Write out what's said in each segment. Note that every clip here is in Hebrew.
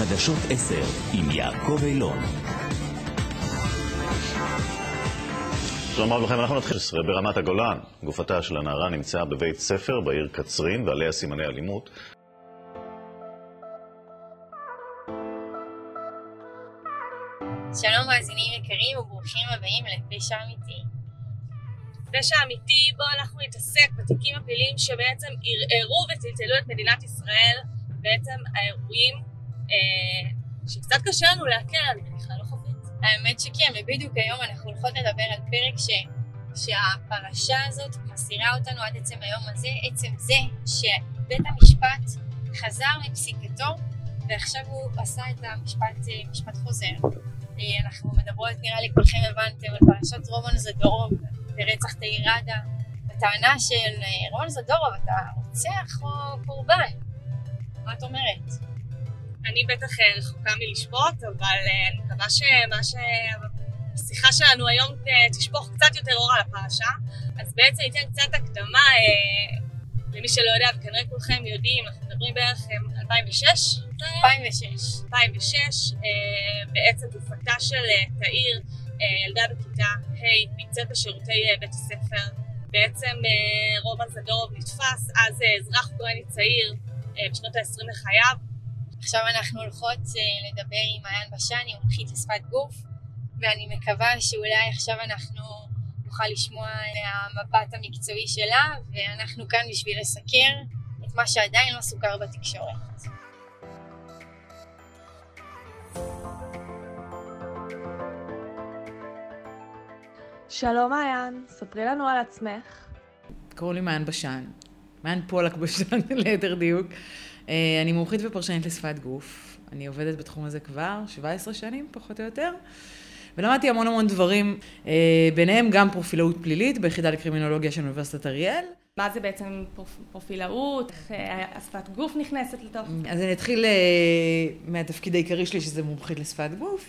חדשות 10 עם יעקב אילון. שלום רב לכם, אנחנו נתחיל ברמת הגולן. גופתה של הנערה נמצאה בבית ספר בעיר קצרין ועליה סימני אלימות. שלום מאזינים יקרים וברוכים הבאים לפשע אמיתי. פשע אמיתי בו אנחנו נתעסק בתיקים הפליליים שבעצם ערערו וטלטלו את מדינת ישראל, בעצם האירועים שקצת קשה לנו להקל, אני מניחה, לא חופית. האמת שכן, ובדיוק היום אנחנו הולכות לדבר על פרק ש... שהפרשה הזאת מסירה אותנו עד עצם היום הזה, עצם זה שבית המשפט חזר מפסיקתו ועכשיו הוא עשה את המשפט משפט חוזר. אנחנו מדברות, נראה לי כולכם הבנתם, על פרשת רומן זדורוב ורצח תאיר ראדה. הטענה של רומן זדורוב, אתה רוצח או קורבן? מה את אומרת? אני בטח רחוקה מלשפוט, אבל אני מקווה שמה ש... השיחה שלנו היום תשפוך קצת יותר אור על הפרשה. אז בעצם ניתן קצת הקדמה, למי שלא יודע, וכנראה כולכם יודעים, אנחנו מדברים בערך 2006? 2006. 2006, בעצם גופתה של תאיר, ילדה בכיתה ה', נמצאת בשירותי בית הספר. בעצם רומן זדורוב נתפס, אז אזרח אוקראיני צעיר, בשנות ה-20 לחייו. עכשיו אנחנו הולכות לדבר עם מעיין בשני, מומחית לשפת גוף, ואני מקווה שאולי עכשיו אנחנו נוכל לשמוע מהמבט המקצועי שלה, ואנחנו כאן בשביל לסקר את מה שעדיין לא סוכר בתקשורת. שלום מעיין, ספרי לנו על עצמך. קוראים לי מעיין בשן, מעיין פולק בשן ליתר דיוק. אני מומחית ופרשנית לשפת גוף. אני עובדת בתחום הזה כבר 17 שנים, פחות או יותר. ולמדתי המון המון דברים, ביניהם גם פרופילאות פלילית ביחידה לקרימינולוגיה של אוניברסיטת אריאל. מה זה בעצם פרופילאות? איך השפת גוף נכנסת לתוך? אז אני אתחיל מהתפקיד העיקרי שלי, שזה מומחית לשפת גוף.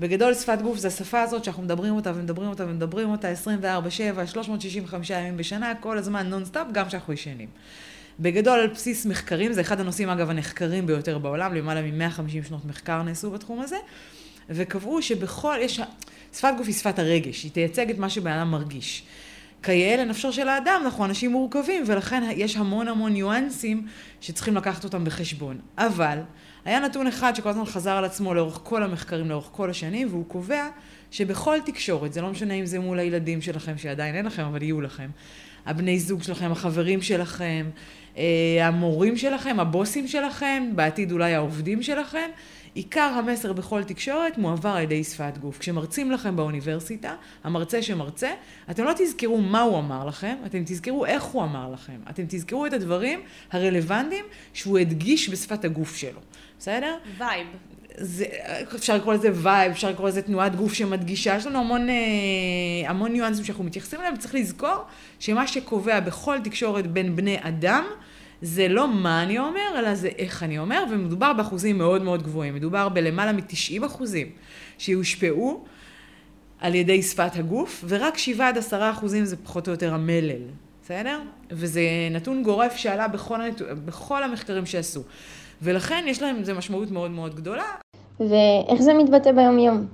בגדול, שפת גוף זה השפה הזאת שאנחנו מדברים אותה ומדברים אותה ומדברים אותה 24/7, 365 ימים בשנה, כל הזמן נונסטופ, גם כשאנחנו ישנים. בגדול, על בסיס מחקרים, זה אחד הנושאים, אגב, הנחקרים ביותר בעולם, למעלה מ-150 שנות מחקר נעשו בתחום הזה, וקבעו שבכל, יש, שפת גוף היא שפת הרגש, היא תייצג את מה שבן אדם מרגיש. כיאה לנפשו של האדם, אנחנו אנשים מורכבים, ולכן יש המון המון ניואנסים שצריכים לקחת אותם בחשבון. אבל, היה נתון אחד שכל הזמן חזר על עצמו לאורך כל המחקרים, לאורך כל השנים, והוא קובע שבכל תקשורת, זה לא משנה אם זה מול הילדים שלכם, שעדיין אין לכם, אבל יהיו לכם, הבני זוג שלכם, החברים שלכם, המורים שלכם, הבוסים שלכם, בעתיד אולי העובדים שלכם, עיקר המסר בכל תקשורת מועבר על ידי שפת גוף. כשמרצים לכם באוניברסיטה, המרצה שמרצה, אתם לא תזכרו מה הוא אמר לכם, אתם תזכרו איך הוא אמר לכם. אתם תזכרו את הדברים הרלוונטיים שהוא הדגיש בשפת הגוף שלו. בסדר? וייב. זה, אפשר לקרוא לזה וייב, אפשר לקרוא לזה תנועת גוף שמדגישה, יש לנו המון, המון ניואנסים שאנחנו מתייחסים אליהם, וצריך לזכור שמה שקובע בכל תקשורת בין בני אדם, זה לא מה אני אומר, אלא זה איך אני אומר, ומדובר באחוזים מאוד מאוד גבוהים. מדובר בלמעלה מ-90 אחוזים שיושפעו על ידי שפת הגוף, ורק 7 עד 10 אחוזים זה פחות או יותר המלל, בסדר? וזה נתון גורף שעלה בכל, הנת... בכל המחקרים שעשו. ולכן יש להם, זה משמעות מאוד מאוד גדולה. ואיך זה מתבטא ביום-יום?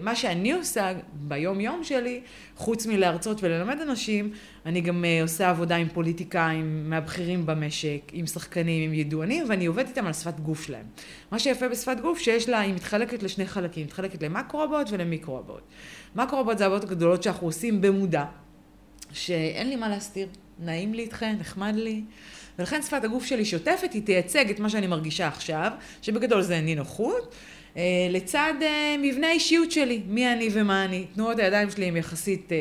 מה שאני עושה ביום-יום שלי, חוץ מלהרצות וללמד אנשים, אני גם עושה עבודה עם פוליטיקאים, מהבכירים במשק, עם שחקנים, עם ידוענים, ואני עובדת איתם על שפת גוף שלהם. מה שיפה בשפת גוף, שיש לה, היא מתחלקת לשני חלקים, מתחלקת למקרו-הבעות ולמיקרו-הבעות. מקרו-הבעות זה הבעות הגדולות שאנחנו עושים במודע, שאין לי מה להסתיר, נעים לי איתכן, נחמד לי. ולכן שפת הגוף שלי שוטפת, היא תייצג את מה שאני מרגישה עכשיו, שבגדול זה נינוחות, לצד מבנה האישיות שלי, מי אני ומה אני. תנועות הידיים שלי הן יחסית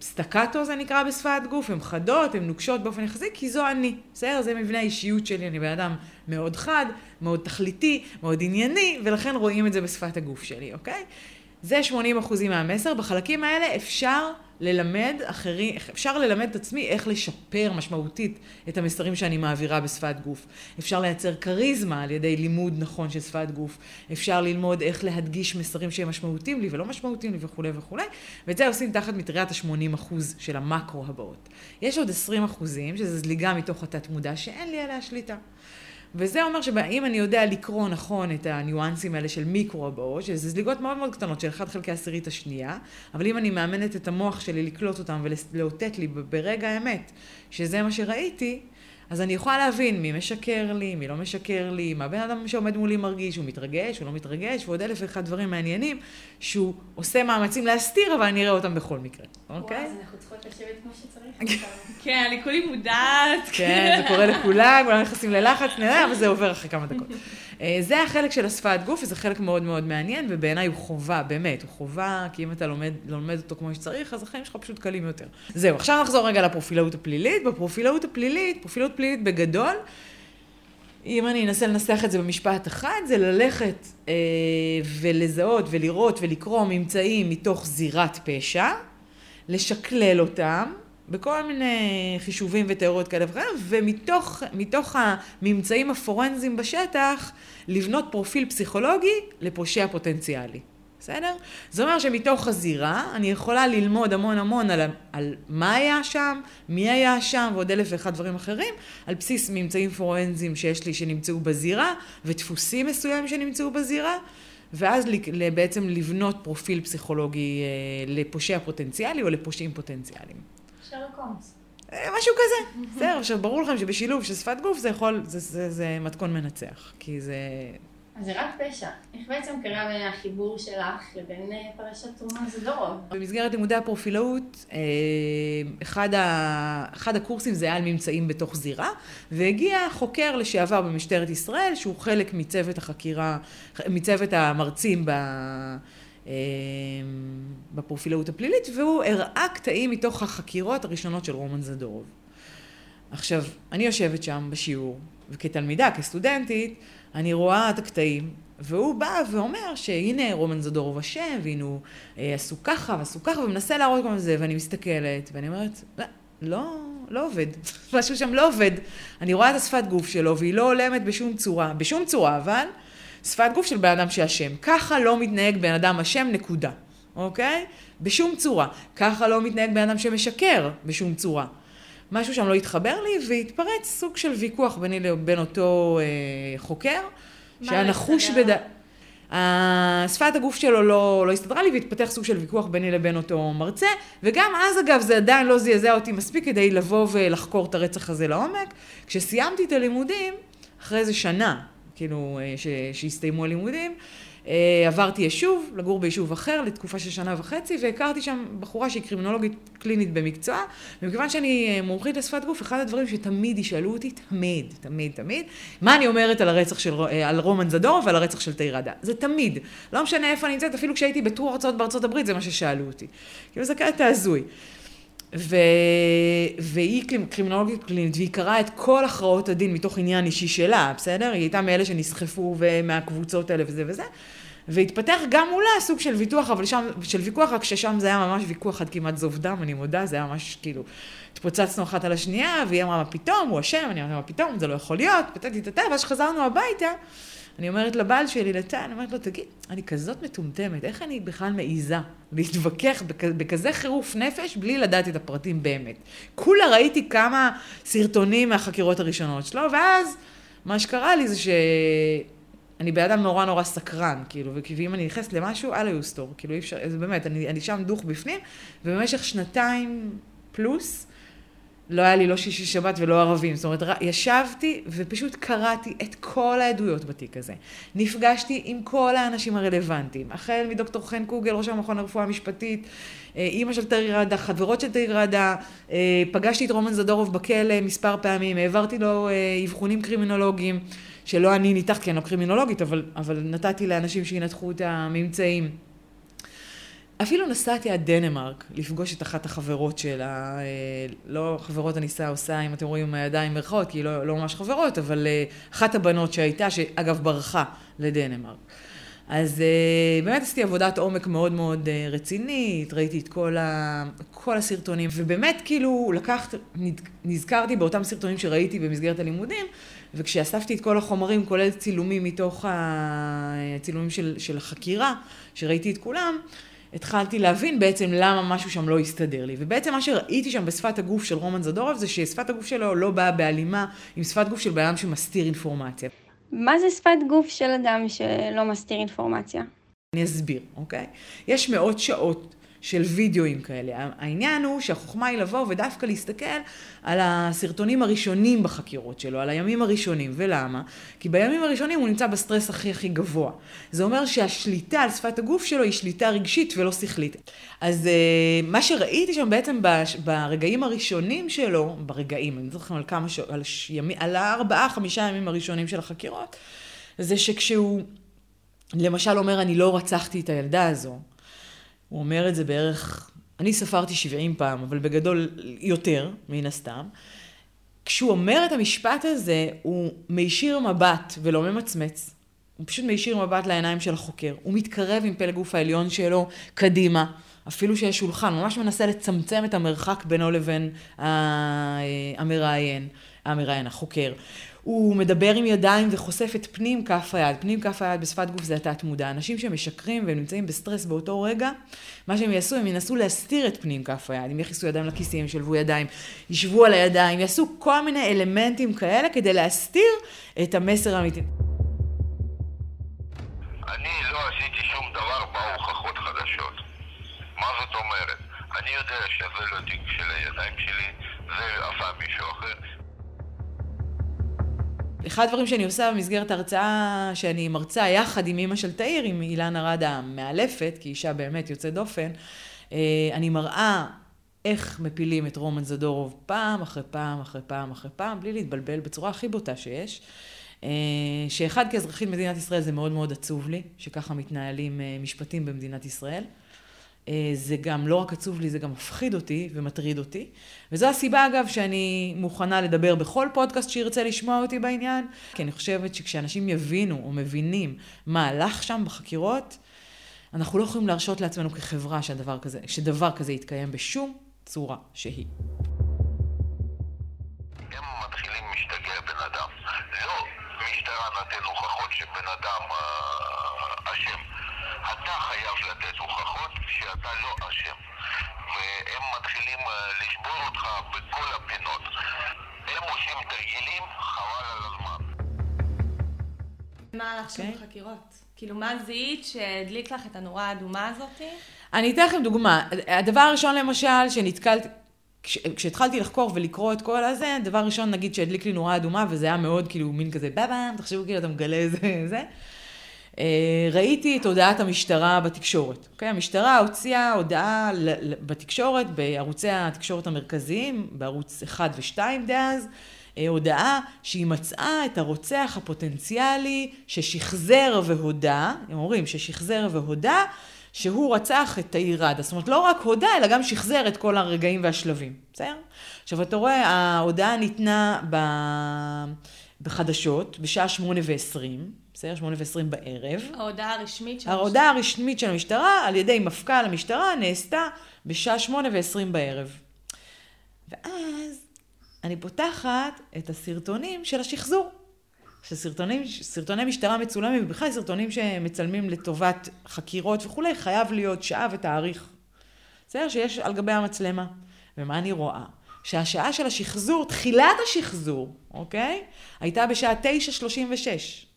סטקטו, זה נקרא בשפת גוף, הן חדות, הן נוקשות באופן יחסי, כי זו אני. בסדר? זה מבנה האישיות שלי, אני בן אדם מאוד חד, מאוד תכליתי, מאוד ענייני, ולכן רואים את זה בשפת הגוף שלי, אוקיי? זה 80% מהמסר. בחלקים האלה אפשר ללמד אחרים, אפשר ללמד את עצמי איך לשפר משמעותית את המסרים שאני מעבירה בשפת גוף. אפשר לייצר כריזמה על ידי לימוד נכון של שפת גוף. אפשר ללמוד איך להדגיש מסרים שהם משמעותיים לי ולא משמעותיים לי וכולי וכולי. ואת זה עושים תחת מטריית ה-80% של המקרו הבאות. יש עוד 20% שזה זליגה מתוך התת מודע שאין לי עליה שליטה. וזה אומר שאם אני יודע לקרוא נכון את הניואנסים האלה של מיקרו הבאות, שזה זליגות מאוד מאוד קטנות של 1 חלקי עשירית השנייה, אבל אם אני מאמנת את המוח שלי לקלוט אותם ולאותת לי ברגע האמת שזה מה שראיתי, אז אני יכולה להבין מי משקר לי, מי לא משקר לי, מה בן אדם שעומד מולי מרגיש, הוא מתרגש, הוא לא מתרגש, ועוד אלף ואחד דברים מעניינים, שהוא עושה מאמצים להסתיר, אבל אני אראה אותם בכל מקרה, אוקיי? וואו, אז אנחנו צריכות לשבת כמו שצריך. כן, אני כולי מודעת. כן, זה קורה לכולם, כולם נכנסים ללחץ, נראה, אבל זה עובר אחרי כמה דקות. אה, זה החלק של השפת גוף, וזה חלק מאוד מאוד מעניין, ובעיניי הוא חובה, באמת, הוא חובה, כי אם אתה לומד, לומד אותו כמו שצריך, אז החיים שלך פשוט קלים יותר. זהו, עכשיו נחזור רגע לפרופילאות הפלילית. בפרופילאות הפלילית, פרופילאות פלילית בגדול, אם אני אנסה לנסח את זה במשפט אחד, זה ללכת אה, ולזהות ולראות ולקרוא ממצאים מתוך זירת פשע, לשקלל אותם, בכל מיני חישובים ותיאוריות כאלה וכאלה, ומתוך הממצאים הפורנזיים בשטח, לבנות פרופיל פסיכולוגי לפושע פוטנציאלי. בסדר? זה אומר שמתוך הזירה אני יכולה ללמוד המון המון על, על מה היה שם, מי היה שם ועוד אלף ואחד דברים אחרים, על בסיס ממצאים פורנזיים שיש לי שנמצאו בזירה ודפוסים מסוימים שנמצאו בזירה. ואז בעצם לבנות פרופיל פסיכולוגי אה, לפושע פוטנציאלי או לפושעים פוטנציאליים. הולמס. אה, משהו כזה. בסדר, עכשיו ברור לכם שבשילוב של שפת גוף זה יכול, זה, זה, זה מתכון מנצח, כי זה... אז זה רק פשע. איך בעצם קרה בין החיבור שלך לבין אה, פרשת רומן זדורוב? במסגרת לימודי הפרופילאות, אה, אחד, ה... אחד הקורסים זה היה על ממצאים בתוך זירה, והגיע חוקר לשעבר במשטרת ישראל, שהוא חלק מצוות החקירה, מצוות המרצים ב... אמ, בפרופילאות הפלילית, והוא הראה קטעים מתוך החקירות הראשונות של רומן זדורוב. עכשיו, אני יושבת שם בשיעור, וכתלמידה, כסטודנטית, אני רואה את הקטעים, והוא בא ואומר שהנה רומן זדורוב אשם, והנה הוא אה, עשו ככה ועשו ככה, ומנסה להראות את זה, ואני מסתכלת, ואני אומרת, לא, לא, לא עובד, משהו שם לא עובד. אני רואה את השפת גוף שלו, והיא לא הולמת בשום צורה, בשום צורה, אבל שפת גוף של בן אדם שאשם. ככה לא מתנהג בן אדם אשם, נקודה. אוקיי? בשום צורה. ככה לא מתנהג בן אדם שמשקר, בשום צורה. משהו שם לא התחבר לי, והתפרץ סוג של ויכוח ביני לבין אותו אה, חוקר, שהיה לא נחוש בד... שפת הגוף שלו לא, לא הסתדרה לי והתפתח סוג של ויכוח ביני לבין אותו מרצה, וגם אז אגב זה עדיין לא זעזע אותי מספיק כדי לבוא ולחקור את הרצח הזה לעומק. כשסיימתי את הלימודים, אחרי איזה שנה, כאילו, אה, שהסתיימו הלימודים. אה, עברתי יישוב, לגור ביישוב אחר לתקופה של שנה וחצי, והכרתי שם בחורה שהיא קרימינולוגית קלינית במקצוע, ומכיוון שאני אה, מומחית לשפת גוף, אחד הדברים שתמיד ישאלו אותי, תמיד, תמיד, תמיד, מה אני אומרת על הרצח של, על רומן זדור ועל הרצח של תירדה. זה תמיד. לא משנה איפה אני נמצאת, אפילו כשהייתי בטור הרצאות בארצות הברית, זה מה ששאלו אותי. כאילו זה קטע הזוי. ו... והיא קרימינולוגית קלינית, והיא קראה את כל הכרעות הדין מתוך עניין אישי שלה, בסדר? היא הייתה מאלה שנסחפו מהקבוצות האלה וזה וזה. והתפתח גם מולה סוג של ויכוח, אבל שם, של ויכוח, רק ששם זה היה ממש ויכוח עד כמעט זוב דם, אני מודה, זה היה ממש כאילו, התפוצצנו אחת על השנייה, והיא אמרה, מה פתאום, הוא אשם, אני אמרתי, מה פתאום, זה לא יכול להיות, פתאתי את ואז כשחזרנו הביתה, אני אומרת לבעל שלי, לטל, אני אומרת לו, תגיד, אני כזאת מטומטמת, איך אני בכלל מעיזה להתווכח בכזה חירוף נפש בלי לדעת את הפרטים באמת? כולה ראיתי כמה סרטונים מהחקירות הראשונות שלו, ואז מה שקרה לי זה שאני בן אדם נורא נורא סקרן, כאילו, ואם אני נכנסת למשהו, אללה יוסטור, כאילו אי אפשר, זה באמת, אני, אני שם דוך בפנים, ובמשך שנתיים פלוס, לא היה לי לא שישי שבת ולא ערבים. זאת אומרת, ישבתי ופשוט קראתי את כל העדויות בתיק הזה. נפגשתי עם כל האנשים הרלוונטיים. החל מדוקטור חן קוגל, ראש המכון לרפואה המשפטית, אה, אימא של תאיר ראדה, חברות של תאיר ראדה, אה, פגשתי את רומן זדורוב בכלא מספר פעמים, העברתי לו אה, אבחונים קרימינולוגיים, שלא אני ניתחת כי אני לא קרימינולוגית, אבל, אבל נתתי לאנשים שינתחו את הממצאים. אפילו נסעתי עד דנמרק לפגוש את אחת החברות שלה, אה, לא חברות הניסה עושה, אם אתם רואים הידיים מרכאות, כי היא לא, לא ממש חברות, אבל אה, אחת הבנות שהייתה, שאגב ברחה לדנמרק. אז אה, באמת עשיתי עבודת עומק מאוד מאוד רצינית, ראיתי את כל, ה, כל הסרטונים, ובאמת כאילו לקחת, נזכרתי באותם סרטונים שראיתי במסגרת הלימודים, וכשאספתי את כל החומרים, כולל צילומים מתוך הצילומים של, של החקירה, שראיתי את כולם, התחלתי להבין בעצם למה משהו שם לא הסתדר לי. ובעצם מה שראיתי שם בשפת הגוף של רומן זדורוב זה ששפת הגוף שלו לא באה בהלימה עם שפת גוף של בן אדם שמסתיר אינפורמציה. מה זה שפת גוף של אדם שלא מסתיר אינפורמציה? אני אסביר, אוקיי? יש מאות שעות של וידאוים כאלה. העניין הוא שהחוכמה היא לבוא ודווקא להסתכל על הסרטונים הראשונים בחקירות שלו, על הימים הראשונים. ולמה? כי בימים הראשונים הוא נמצא בסטרס הכי הכי גבוה. זה אומר שהשליטה על שפת הגוף שלו היא שליטה רגשית ולא שכלית. אז uh, מה שראיתי שם בעצם ברגעים הראשונים שלו, ברגעים, אני זוכרת על כמה, ש... על, ימי, על הארבעה, חמישה ימים הראשונים של החקירות, זה שכשהוא למשל אומר, אני לא רצחתי את הילדה הזו, הוא אומר את זה בערך, אני ספרתי 70 פעם, אבל בגדול יותר, מן הסתם. כשהוא אומר את המשפט הזה, הוא מישיר מבט ולא ממצמץ. הוא פשוט מישיר מבט לעיניים של החוקר. הוא מתקרב עם פלג גוף העליון שלו קדימה. אפילו שיש שולחן, ממש מנסה לצמצם את המרחק בינו לבין המראיין, המראיין, החוקר. הוא מדבר עם ידיים וחושף את פנים כף היד. פנים כף היד בשפת גוף זה התת מודע. אנשים שמשקרים והם נמצאים בסטרס באותו רגע, מה שהם יעשו, הם ינסו להסתיר את פנים כף היד. הם יכניסו ידיים לכיסים, ישלבו ידיים, ישבו על הידיים, יעשו כל מיני אלמנטים כאלה כדי להסתיר את המסר האמיתי. אני לא עשיתי שום דבר בהוכחות חדשות. מה זאת אומרת? אני יודע שזה לא תיק של הידיים שלי, זה עשה מישהו אחר. אחד הדברים שאני עושה במסגרת הרצאה שאני מרצה יחד עם אימא של תאיר, עם אילנה רדה המאלפת, כי אישה באמת יוצאת דופן, אה, אני מראה איך מפילים את רומן זדורוב פעם אחרי פעם אחרי פעם אחרי פעם, בלי להתבלבל, בצורה הכי בוטה שיש. אה, שאחד כאזרחית מדינת ישראל זה מאוד מאוד עצוב לי, שככה מתנהלים אה, משפטים במדינת ישראל. אה, זה גם לא רק עצוב לי, זה גם מפחיד אותי ומטריד אותי. וזו הסיבה, אגב, שאני מוכנה לדבר בכל פודקאסט שירצה לשמוע אותי בעניין, כי אני חושבת שכשאנשים יבינו או מבינים מה הלך שם בחקירות, אנחנו לא יכולים להרשות לעצמנו כחברה שדבר כזה, שדבר כזה יתקיים בשום צורה שהיא. בן אדם. לא אה, אשם. אתה חייב לתת הוכחות שאתה לא אשם. והם מתחילים אה, לשבור אותך בכל הפינות. הם עושים תרגילים, חבל על הזמן. מה הלך שם אוקיי. בחקירות? כאילו, מה זיהית שהדליק לך את הנורה האדומה הזאתי? אני אתן לכם דוגמה. הדבר הראשון למשל שנתקלתי, כש, כשהתחלתי לחקור ולקרוא את כל הזה, דבר ראשון נגיד שהדליק לי נורה אדומה, וזה היה מאוד כאילו מין כזה בבאם, תחשבו כאילו אתה מגלה איזה זה. אה, ראיתי את הודעת המשטרה בתקשורת. Okay? המשטרה הוציאה הודעה בתקשורת, בערוצי התקשורת המרכזיים, בערוץ 1 ו-2 דאז, אה, הודעה שהיא מצאה את הרוצח הפוטנציאלי ששחזר והודה, הם אומרים ששחזר והודה, שהוא רצח את תאיר ראדה. זאת אומרת, לא רק הודה, אלא גם שחזר את כל הרגעים והשלבים. בסדר? עכשיו, אתה רואה, ההודעה ניתנה ב... בחדשות, בשעה שמונה ועשרים, בסדר? שמונה ועשרים בערב. ההודעה הרשמית של ההודעה הרשמית של המשטרה, על ידי מפכ"ל המשטרה, נעשתה בשעה שמונה ועשרים בערב. ואז אני פותחת את הסרטונים של השחזור. שסרטונים, סרטוני משטרה מצולמים, ובכלל סרטונים שמצלמים לטובת חקירות וכולי, חייב להיות שעה ותאריך. בסדר? שיש על גבי המצלמה. ומה אני רואה? שהשעה של השחזור, תחילת השחזור, אוקיי? הייתה בשעה 9.36.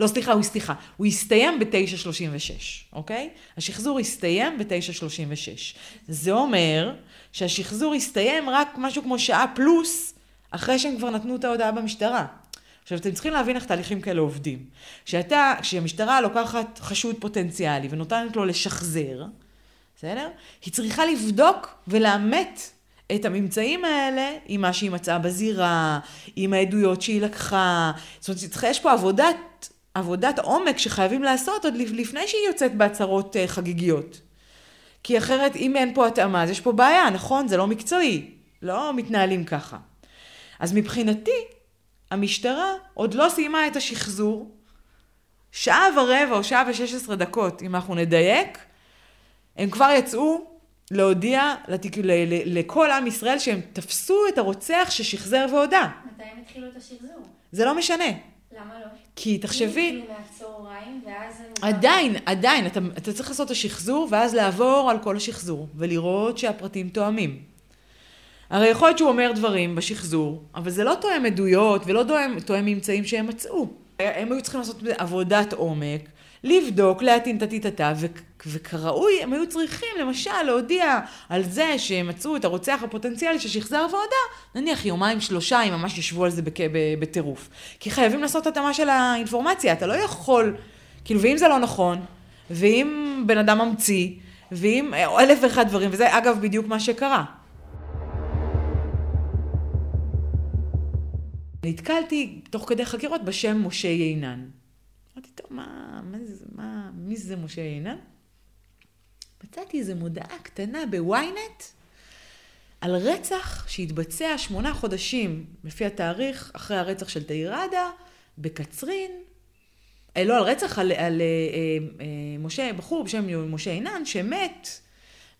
לא, סליחה, הוא סליחה, הוא הסתיים ב-9.36, אוקיי? השחזור הסתיים ב-9.36. זה אומר שהשחזור הסתיים רק משהו כמו שעה פלוס אחרי שהם כבר נתנו את ההודעה במשטרה. עכשיו, אתם צריכים להבין איך תהליכים כאלה עובדים. כשאתה, כשהמשטרה לוקחת חשוד פוטנציאלי ונותנת לו לשחזר, בסדר? היא צריכה לבדוק ולאמת את הממצאים האלה עם מה שהיא מצאה בזירה, עם העדויות שהיא לקחה. זאת אומרת, יש פה עבודת, עבודת עומק שחייבים לעשות עוד לפני שהיא יוצאת בהצהרות אה, חגיגיות. כי אחרת, אם אין פה התאמה, אז יש פה בעיה, נכון? זה לא מקצועי. לא מתנהלים ככה. אז מבחינתי, המשטרה עוד לא סיימה את השחזור. שעה ורבע או שעה ושש עשרה דקות, אם אנחנו נדייק, הם כבר יצאו להודיע לתק... ל... ל... לכל עם ישראל שהם תפסו את הרוצח ששחזר והודה. מתי הם התחילו את השחזור? זה לא משנה. למה לא? כי תחשבי, מהצהריים, ואז... עדיין, עדיין, אתה, אתה צריך לעשות את השחזור, ואז לעבור על כל השחזור, ולראות שהפרטים תואמים. הרי יכול להיות שהוא אומר דברים בשחזור, אבל זה לא תואם עדויות ולא תואם, תואם ממצאים שהם מצאו. הם היו צריכים לעשות עבודת עומק, לבדוק, להטעין טטיטטה, וכראוי הם היו צריכים למשל להודיע על זה שהם מצאו את הרוצח הפוטנציאלי ששחזר ועודה, נניח יומיים שלושה, הם ממש ישבו על זה בטירוף. כי חייבים לעשות התאמה של האינפורמציה, אתה לא יכול, כאילו, ואם זה לא נכון, ואם בן אדם ממציא, ואם אלף ואחד דברים, וזה אגב בדיוק מה שקרה. נתקלתי תוך כדי חקירות בשם משה יינן. אמרתי, טוב, מה, מה זה, מה, מי זה משה יינן? מצאתי איזו מודעה קטנה בוויינט על רצח שהתבצע שמונה חודשים, לפי התאריך, אחרי הרצח של תאירדה, בקצרין. אה, לא על רצח, על, על אה, אה, משה, בחור בשם משה יינן, שמת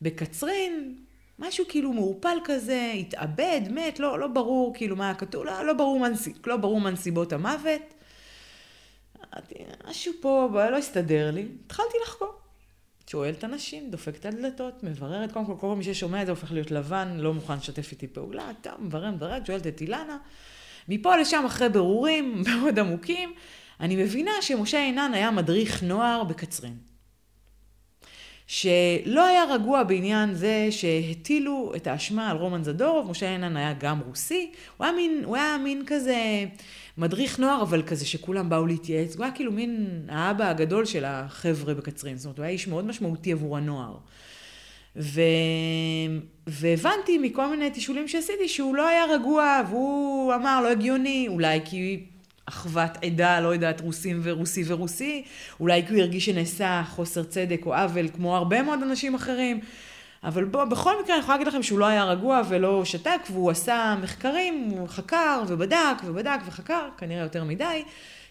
בקצרין, משהו כאילו מעורפל כזה, התאבד, מת, לא, לא ברור כאילו מה כתוב, לא, לא, ברור מה, לא ברור המוות. משהו פה לא הסתדר לי, התחלתי לחקור. שואלת אנשים, דופקת על דלתות, מבררת, קודם כל, כל מי ששומע את זה הופך להיות לבן, לא מוכן לשתף איתי פעולה, טוב, מברר, מבררת, שואלת את אילנה. מפה לשם, אחרי ברורים מאוד עמוקים, אני מבינה שמשה עינן היה מדריך נוער בקצרין. שלא היה רגוע בעניין זה שהטילו את האשמה על רומן זדורוב, משה עינן היה גם רוסי, הוא היה מין, הוא היה מין כזה מדריך נוער, אבל כזה שכולם באו להתייעץ, הוא היה כאילו מין האבא הגדול של החבר'ה בקצרין, זאת אומרת, הוא היה איש מאוד משמעותי עבור הנוער. ו... והבנתי מכל מיני תשאולים שעשיתי שהוא לא היה רגוע, והוא אמר לא הגיוני, אולי כי אחוות עדה, לא יודעת, רוסים ורוסי ורוסי, אולי כי הוא הרגיש שנעשה חוסר צדק או עוול, כמו הרבה מאוד אנשים אחרים. אבל בוא, בכל מקרה אני יכולה להגיד לכם שהוא לא היה רגוע ולא שתק, והוא עשה מחקרים, הוא חקר ובדק ובדק וחקר, כנראה יותר מדי,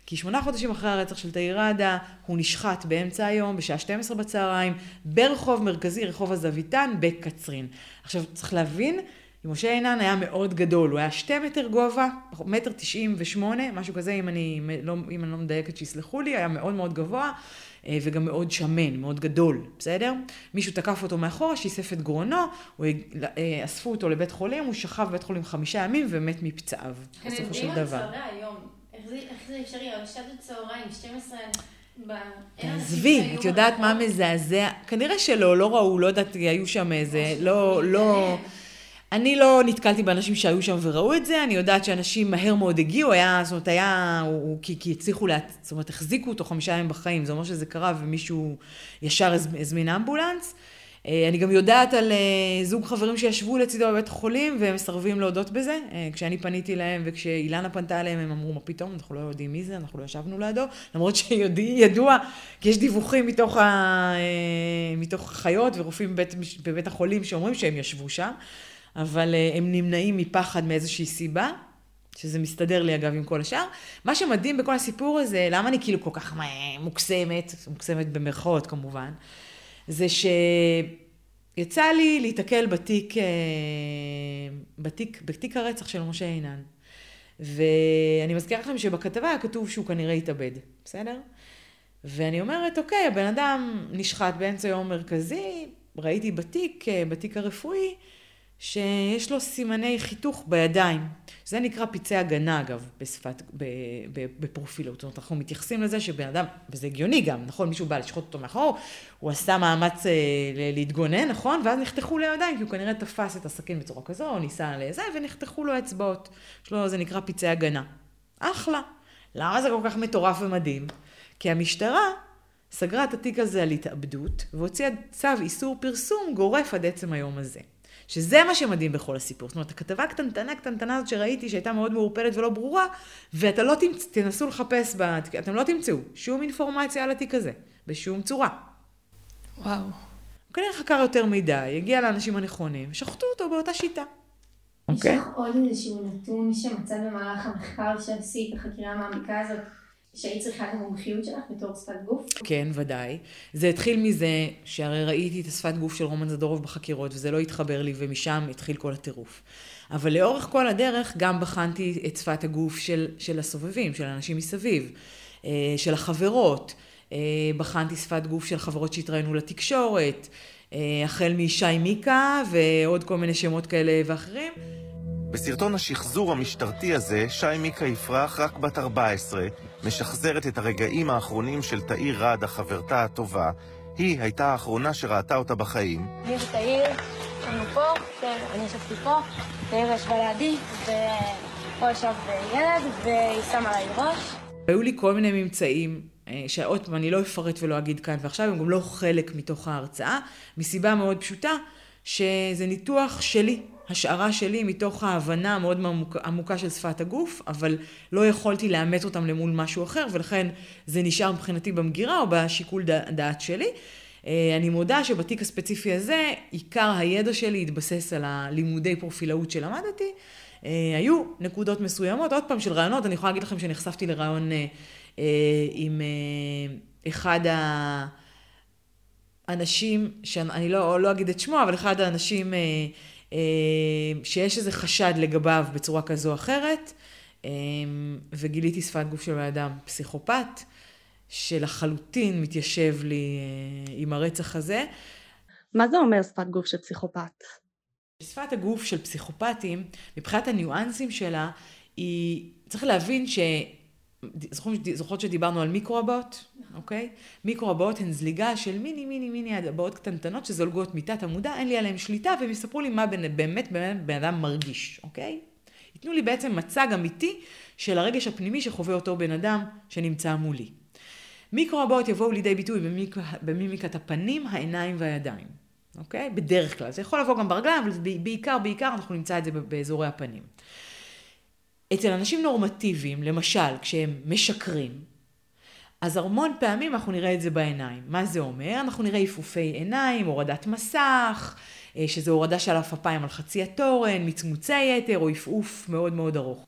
כי שמונה חודשים אחרי הרצח של תאירדה, הוא נשחט באמצע היום, בשעה 12 בצהריים, ברחוב מרכזי, רחוב הזוויתן, בקצרין. עכשיו, צריך להבין, משה עינן היה מאוד גדול, הוא היה שתי מטר גובה, מטר תשעים ושמונה, משהו כזה, אם אני לא, אם אני לא מדייקת שיסלחו לי, היה מאוד מאוד גבוה. וגם מאוד שמן, מאוד גדול, בסדר? מישהו תקף אותו מאחורה, שיסף את גרונו, הוא, אספו אותו לבית חולים, הוא שכב בבית חולים חמישה ימים ומת מפצעיו, בסופו של דבר. איך זה אפשרי? שעת הצהריים, 12... תעזבי, את יודעת מה מזעזע? כנראה שלא, לא ראו, לא יודעת, היו שם איזה, לא, לא... אני לא נתקלתי באנשים שהיו שם וראו את זה, אני יודעת שאנשים מהר מאוד הגיעו, היה, זאת אומרת, היה, הוא, כי, כי הצליחו, לה, זאת אומרת, החזיקו אותו חמישה ימים בחיים, זה אומר שזה קרה ומישהו ישר הזמין אמבולנס. אני גם יודעת על זוג חברים שישבו לצידו בבית החולים והם מסרבים להודות בזה. כשאני פניתי להם וכשאילנה פנתה אליהם הם אמרו, מה פתאום, אנחנו לא יודעים מי זה, אנחנו לא ישבנו לידו. למרות שידוע, כי יש דיווחים מתוך, ה, מתוך חיות ורופאים בבית, בבית החולים שאומרים שהם ישבו שם. אבל הם נמנעים מפחד מאיזושהי סיבה, שזה מסתדר לי אגב עם כל השאר. מה שמדהים בכל הסיפור הזה, למה אני כאילו כל כך מוקסמת, מוקסמת במרכאות כמובן, זה שיצא לי להתקל בתיק, בתיק, בתיק הרצח של משה עינן. ואני מזכירה לכם שבכתבה היה כתוב שהוא כנראה התאבד, בסדר? ואני אומרת, אוקיי, הבן אדם נשחט באמצע יום מרכזי, ראיתי בתיק, בתיק הרפואי, שיש לו סימני חיתוך בידיים. זה נקרא פצעי הגנה, אגב, בשפת, בפרופילות. זאת אומרת, אנחנו מתייחסים לזה שבן אדם, וזה הגיוני גם, נכון? מישהו בא לשחוט אותו מאחור, הוא עשה מאמץ אה, להתגונן, נכון? ואז נחתכו לו הידיים, כי הוא כנראה תפס את הסכין בצורה כזו, או ניסה לזה, ונחתכו לו אצבעות. יש לו, זה נקרא פצעי הגנה. אחלה. למה זה כל כך מטורף ומדהים? כי המשטרה סגרה את התיק הזה על התאבדות, והוציאה צו איסור פרסום גורף עד עצם היום הזה. שזה מה שמדהים בכל הסיפור. זאת אומרת, הכתבה הקטנטנה קטנטנה הזאת שראיתי, שהייתה מאוד מעורפלת ולא ברורה, ואתה לא תמצ... תנסו לחפש, בת... אתם לא תמצאו שום אינפורמציה על התיק הזה, בשום צורה. וואו. הוא כנראה חקר יותר מדי, הגיע לאנשים הנכונים, ושחטו אותו באותה שיטה. אוקיי? יש לך עוד איזשהו נתון שמצאת במהלך המחקר שעשית, החקירה המעמיקה הזאת, שהיית צריכה את המומחיות שלך בתור שפת גוף? כן, ודאי. זה התחיל מזה שהרי ראיתי את השפת גוף של רומן זדורוב בחקירות, וזה לא התחבר לי, ומשם התחיל כל הטירוף. אבל לאורך כל הדרך גם בחנתי את שפת הגוף של, של הסובבים, של האנשים מסביב, אה, של החברות. אה, בחנתי שפת גוף של חברות שהתראיינו לתקשורת, אה, החל משי מיקה ועוד כל מיני שמות כאלה ואחרים. בסרטון השחזור המשטרתי הזה, שי מיקה יפרח, רק בת 14, משחזרת את הרגעים האחרונים של תאיר רדה, חברתה הטובה. היא הייתה האחרונה שראתה אותה בחיים. יש תאיר, אנחנו פה, אני ישבתי פה, תאיר ישבה לידי, ופה ישב ילד, והיא שמה עליי ראש. היו לי כל מיני ממצאים, אה, שעוד פעם אני לא אפרט ולא אגיד כאן ועכשיו, הם גם לא חלק מתוך ההרצאה, מסיבה מאוד פשוטה, שזה ניתוח שלי, השערה שלי מתוך ההבנה המאוד עמוקה של שפת הגוף, אבל לא יכולתי לאמת אותם למול משהו אחר, ולכן זה נשאר מבחינתי במגירה או בשיקול דעת שלי. אה, אני מודה שבתיק הספציפי הזה, עיקר הידע שלי התבסס על הלימודי פרופילאות שלמדתי. אה, היו נקודות מסוימות, עוד פעם של רעיונות, אני יכולה להגיד לכם שנחשפתי לרעיון אה, עם אחד האנשים, שאני לא, לא אגיד את שמו, אבל אחד האנשים שיש איזה חשד לגביו בצורה כזו או אחרת, וגיליתי שפת גוף של בן אדם פסיכופת. שלחלוטין מתיישב לי אה, עם הרצח הזה. מה זה אומר שפת גוף של פסיכופת? שפת הגוף של פסיכופתים, מבחינת הניואנסים שלה, היא, צריך להבין ש... זוכרות שדיברנו על מיקרו-הבעות, אוקיי? מיקרו-הבעות הן זליגה של מיני מיני מיני הבעות קטנטנות שזולגות מתת המודע, אין לי עליהן שליטה, והם יספרו לי מה באמת באמת בן אדם מרגיש, אוקיי? ייתנו לי בעצם מצג אמיתי של הרגש הפנימי שחווה אותו בן אדם שנמצא מולי. מיקרו-הבעות יבואו לידי ביטוי במיק... במימיקת הפנים, העיניים והידיים, אוקיי? בדרך כלל. זה יכול לבוא גם ברגליים, אבל בעיקר, בעיקר אנחנו נמצא את זה באזורי הפנים. אצל אנשים נורמטיביים, למשל, כשהם משקרים, אז המון פעמים אנחנו נראה את זה בעיניים. מה זה אומר? אנחנו נראה עיפופי עיניים, הורדת מסך, אה, שזה הורדה של עפפיים על חצי התורן, מצמוצי יתר או עפעוף מאוד מאוד ארוך.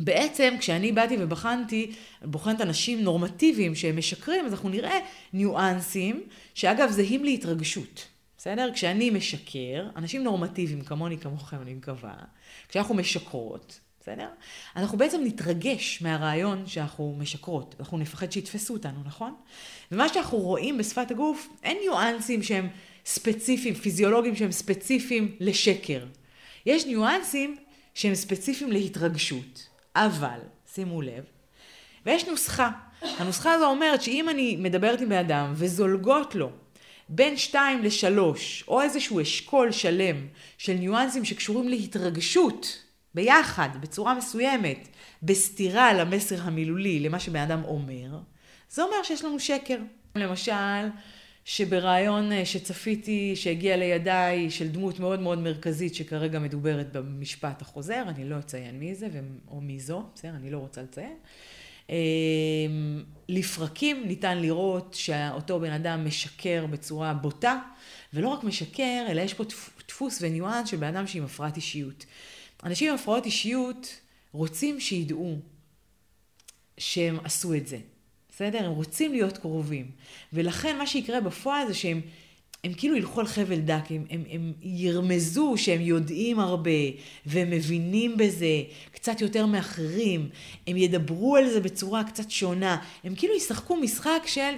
בעצם כשאני באתי ובחנתי, בוחנת אנשים נורמטיביים שהם משקרים, אז אנחנו נראה ניואנסים, שאגב זהים להתרגשות, בסדר? כשאני משקר, אנשים נורמטיביים כמוני, כמוכם, אני מקווה, כשאנחנו משקרות, בסדר? אנחנו בעצם נתרגש מהרעיון שאנחנו משקרות, אנחנו נפחד שיתפסו אותנו, נכון? ומה שאנחנו רואים בשפת הגוף, אין ניואנסים שהם ספציפיים, פיזיולוגיים שהם ספציפיים לשקר. יש ניואנסים שהם ספציפיים להתרגשות. אבל, שימו לב, ויש נוסחה. הנוסחה הזו אומרת שאם אני מדברת עם בן אדם וזולגות לו בין שתיים לשלוש, או איזשהו אשכול שלם של ניואנסים שקשורים להתרגשות ביחד, בצורה מסוימת, בסתירה למסר המילולי, למה שבן אדם אומר, זה אומר שיש לנו שקר. למשל, שברעיון אה, שצפיתי, שהגיע לידיי, של דמות מאוד מאוד מרכזית, שכרגע מדוברת במשפט החוזר, אני לא אציין מי זה או מי זו, בסדר, אני לא רוצה לציין. אמ, לפרקים ניתן לראות שאותו בן אדם משקר בצורה בוטה, ולא רק משקר, אלא יש פה דפוס וניואנס של בן אדם שעם הפרעת אישיות. אנשים עם הפרעות אישיות רוצים שידעו שהם עשו את זה. בסדר? הם רוצים להיות קרובים. ולכן מה שיקרה בפועל זה שהם הם כאילו ילכו על חבל דק, הם, הם, הם ירמזו שהם יודעים הרבה, והם מבינים בזה קצת יותר מאחרים, הם ידברו על זה בצורה קצת שונה, הם כאילו ישחקו משחק של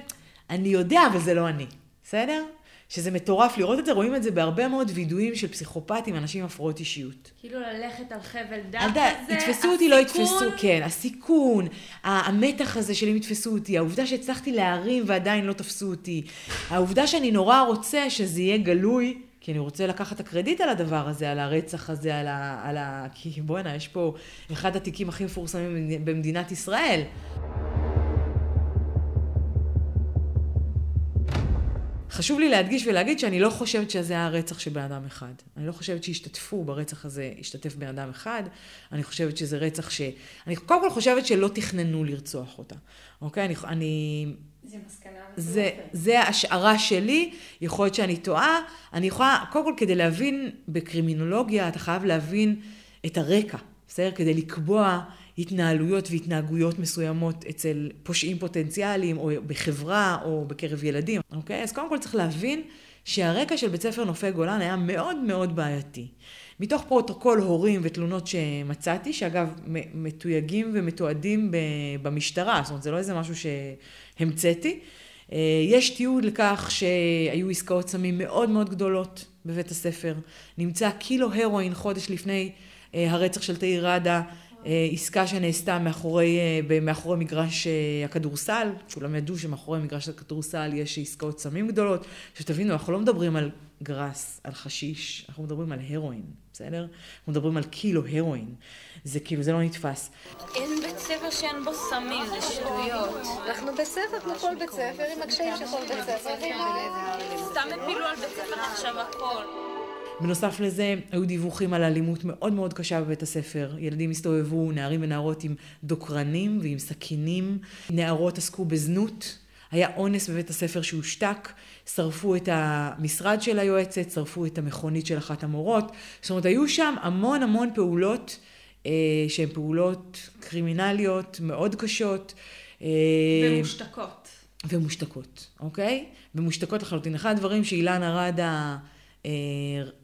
אני יודע, אבל זה לא אני, בסדר? שזה מטורף לראות את זה, רואים את זה בהרבה מאוד וידויים של פסיכופטים, אנשים עם הפרעות אישיות. כאילו ללכת על חבל דק כזה, יתפסו אותי, לא יתפסו, כן, הסיכון, המתח הזה של אם יתפסו אותי, העובדה שהצלחתי להרים ועדיין לא תפסו אותי, העובדה שאני נורא רוצה שזה יהיה גלוי. כי אני רוצה לקחת את הקרדיט על הדבר הזה, על הרצח הזה, על ה... על ה... כי בואנה, יש פה אחד התיקים הכי מפורסמים במדינת ישראל. חשוב לי להדגיש ולהגיד שאני לא חושבת שזה היה רצח של בן אדם אחד. אני לא חושבת שהשתתפו ברצח הזה, השתתף בן אדם אחד. אני חושבת שזה רצח ש... אני קודם כל חושבת שלא תכננו לרצוח אותה. אוקיי? אני... אני... זה מסקנה זה, זה השערה שלי, יכול להיות שאני טועה. אני יכולה, קודם כל כדי להבין בקרימינולוגיה, אתה חייב להבין את הרקע, בסדר? כדי לקבוע התנהלויות והתנהגויות מסוימות אצל פושעים פוטנציאליים, או בחברה, או בקרב ילדים, אוקיי? אז קודם כל צריך להבין שהרקע של בית ספר נופי גולן היה מאוד מאוד בעייתי. מתוך פרוטוקול הורים ותלונות שמצאתי, שאגב מתויגים ומתועדים במשטרה, זאת אומרת זה לא איזה משהו שהמצאתי, אה, יש תיעוד לכך שהיו עסקאות סמים מאוד מאוד גדולות בבית הספר. נמצא קילו הרואין חודש לפני הרצח של תאיר ראדה, אה, עסקה שנעשתה מאחורי, מאחורי מגרש הכדורסל, כולם ידעו שמאחורי מגרש הכדורסל יש עסקאות סמים גדולות. שתבינו, אנחנו לא מדברים על גראס, על חשיש, אנחנו מדברים על הרואין, בסדר? אנחנו מדברים על קילו הרואין. זה כאילו, זה לא נתפס. אין בית ספר שאין בו סמים, זה שטויות. אנחנו בית ספר כמו כל בית ספר, עם הקשיים של כל בית ספר. סתם הפילו על בית ספר עכשיו הכל. בנוסף לזה, היו דיווחים על אלימות מאוד מאוד קשה בבית הספר. ילדים הסתובבו, נערים ונערות עם דוקרנים ועם סכינים. נערות עסקו בזנות. היה אונס בבית הספר שהושתק, שרפו את המשרד של היועצת, שרפו את המכונית של אחת המורות. זאת אומרת, היו שם המון המון פעולות אה, שהן פעולות קרימינליות מאוד קשות. אה, ומושתקות. ומושתקות, אוקיי? ומושתקות לחלוטין. אחד הדברים שאילנה ראדה אה,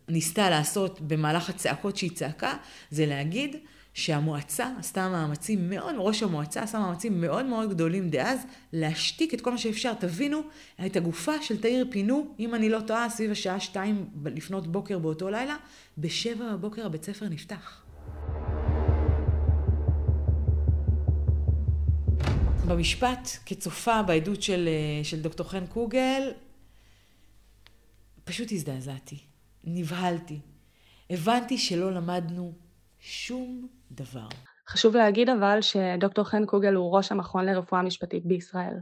ניסתה לעשות במהלך הצעקות שהיא צעקה, זה להגיד שהמועצה עשתה מאמצים מאוד, ראש המועצה עשה מאמצים מאוד מאוד גדולים דאז, להשתיק את כל מה שאפשר. תבינו, את הגופה של תאיר פינו, אם אני לא טועה, סביב השעה שתיים לפנות בוקר באותו לילה, בשבע בבוקר הבית ספר נפתח. במשפט, כצופה בעדות של, אה, של דוקטור חן קוגל, פשוט הזדעזעתי, נבהלתי. הבנתי שלא למדנו שום דבר. חשוב להגיד אבל שדוקטור חן קוגל הוא ראש המכון לרפואה משפטית בישראל.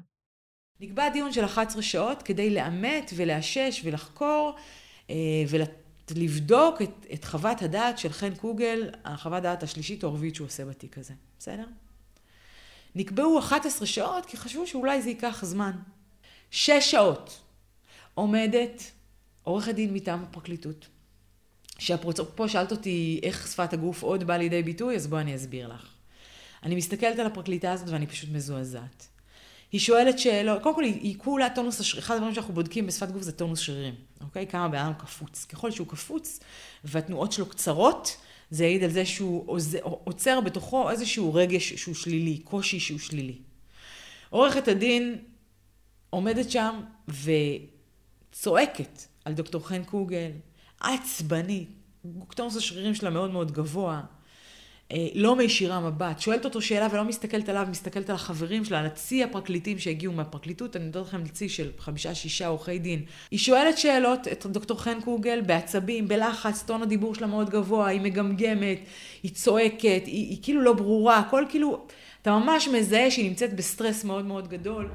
נקבע דיון של 11 שעות כדי לאמת ולאשש ולחקור אה, ולבדוק את, את חוות הדעת של חן קוגל, החוות דעת השלישית או הרביעית שהוא עושה בתיק הזה, בסדר? נקבעו 11 שעות כי חשבו שאולי זה ייקח זמן. שש שעות עומדת עורכת דין מטעם הפרקליטות. פה שאלת אותי איך שפת הגוף עוד באה לידי ביטוי, אז בואי אני אסביר לך. אני מסתכלת על הפרקליטה הזאת ואני פשוט מזועזעת. היא שואלת שאלות, קודם כל היא, היא כולה טונוס השרירים, אחד הדברים שאנחנו בודקים בשפת גוף זה טונוס שרירים, אוקיי? כמה בן אדם קפוץ. ככל שהוא קפוץ והתנועות שלו קצרות, זה יעיד על זה שהוא עוצר בתוכו איזשהו רגש שהוא שלילי, קושי שהוא שלילי. עורכת הדין עומדת שם וצועקת על דוקטור חן קוגל, עצבנית, טונוס השרירים שלה מאוד מאוד גבוה, אה, לא מישירה מבט, שואלת אותו שאלה ולא מסתכלת עליו, מסתכלת על החברים שלה, על הצי הפרקליטים שהגיעו מהפרקליטות, אני נותנת לכם צי של חמישה-שישה עורכי דין. היא שואלת שאלות את דוקטור חן קוגל בעצבים, בלחץ, טון הדיבור שלה מאוד גבוה, היא מגמגמת, היא צועקת, היא, היא כאילו לא ברורה, הכל כאילו, אתה ממש מזהה שהיא נמצאת בסטרס מאוד מאוד גדול.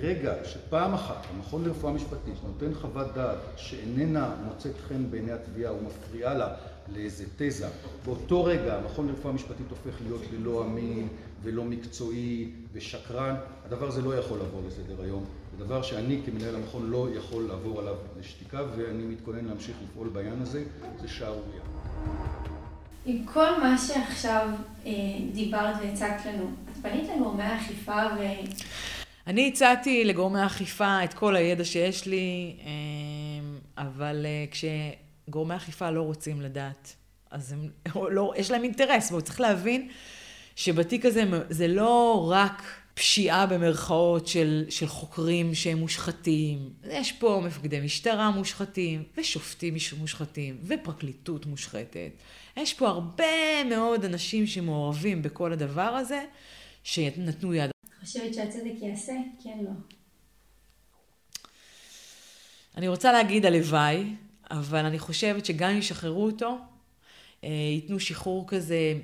ברגע שפעם אחת המכון לרפואה משפטית נותן חוות דעת שאיננה מוצאת חן בעיני התביעה ומפריעה לה לאיזה תזה, באותו רגע המכון לרפואה משפטית הופך להיות ללא אמין ולא מקצועי ושקרן, הדבר הזה לא יכול לעבור לסדר היום, זה דבר שאני כמנהל המכון לא יכול לעבור עליו לשתיקה ואני מתכונן להמשיך לפעול בעניין הזה, זה שערורייה. עם כל מה שעכשיו אה, דיברת והצגת לנו, את פנית לגורמי האכיפה ו... אני הצעתי לגורמי האכיפה את כל הידע שיש לי, אה, אבל אה, כשגורמי האכיפה לא רוצים לדעת, אז הם, לא, יש להם אינטרס, והוא צריך להבין שבתיק הזה זה לא רק פשיעה במרכאות של, של חוקרים שהם מושחתים, יש פה מפקדי משטרה מושחתים, ושופטים מושחתים, ופרקליטות מושחתת. יש פה הרבה מאוד אנשים שמעורבים בכל הדבר הזה, שנתנו יד. חושבת שהצדק יעשה? כן, לא. אני רוצה להגיד הלוואי, אבל אני חושבת שגם אם ישחררו אותו, אה, ייתנו שחרור כזה,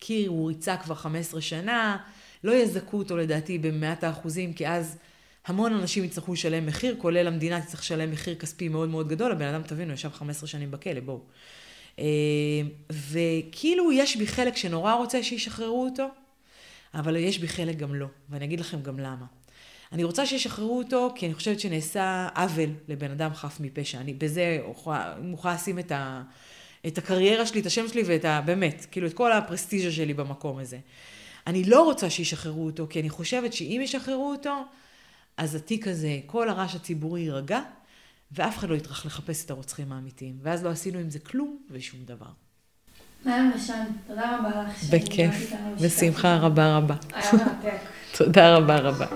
כי הוא ריצה כבר 15 שנה, לא יזכו אותו לדעתי במאת האחוזים, כי אז המון אנשים יצטרכו לשלם מחיר, כולל המדינה תצטרך לשלם מחיר כספי מאוד מאוד גדול, הבן אדם, תבינו, ישב 15 שנים בכלא, בואו. אה, וכאילו יש בי חלק שנורא רוצה שישחררו אותו, אבל יש בי חלק גם לא, ואני אגיד לכם גם למה. אני רוצה שישחררו אותו, כי אני חושבת שנעשה עוול לבן אדם חף מפשע. אני בזה מוכרחה לשים את, את הקריירה שלי, את השם שלי ואת ה... באמת, כאילו, את כל הפרסטיז'ה שלי במקום הזה. אני לא רוצה שישחררו אותו, כי אני חושבת שאם ישחררו אותו, אז התיק הזה, כל הרעש הציבורי יירגע, ואף אחד לא יטרח לחפש את הרוצחים האמיתיים. ואז לא עשינו עם זה כלום ושום דבר. מעיין בשן, תודה רבה לך. בכיף, בשמחה רבה רבה. היה מרתק. תודה רבה רבה.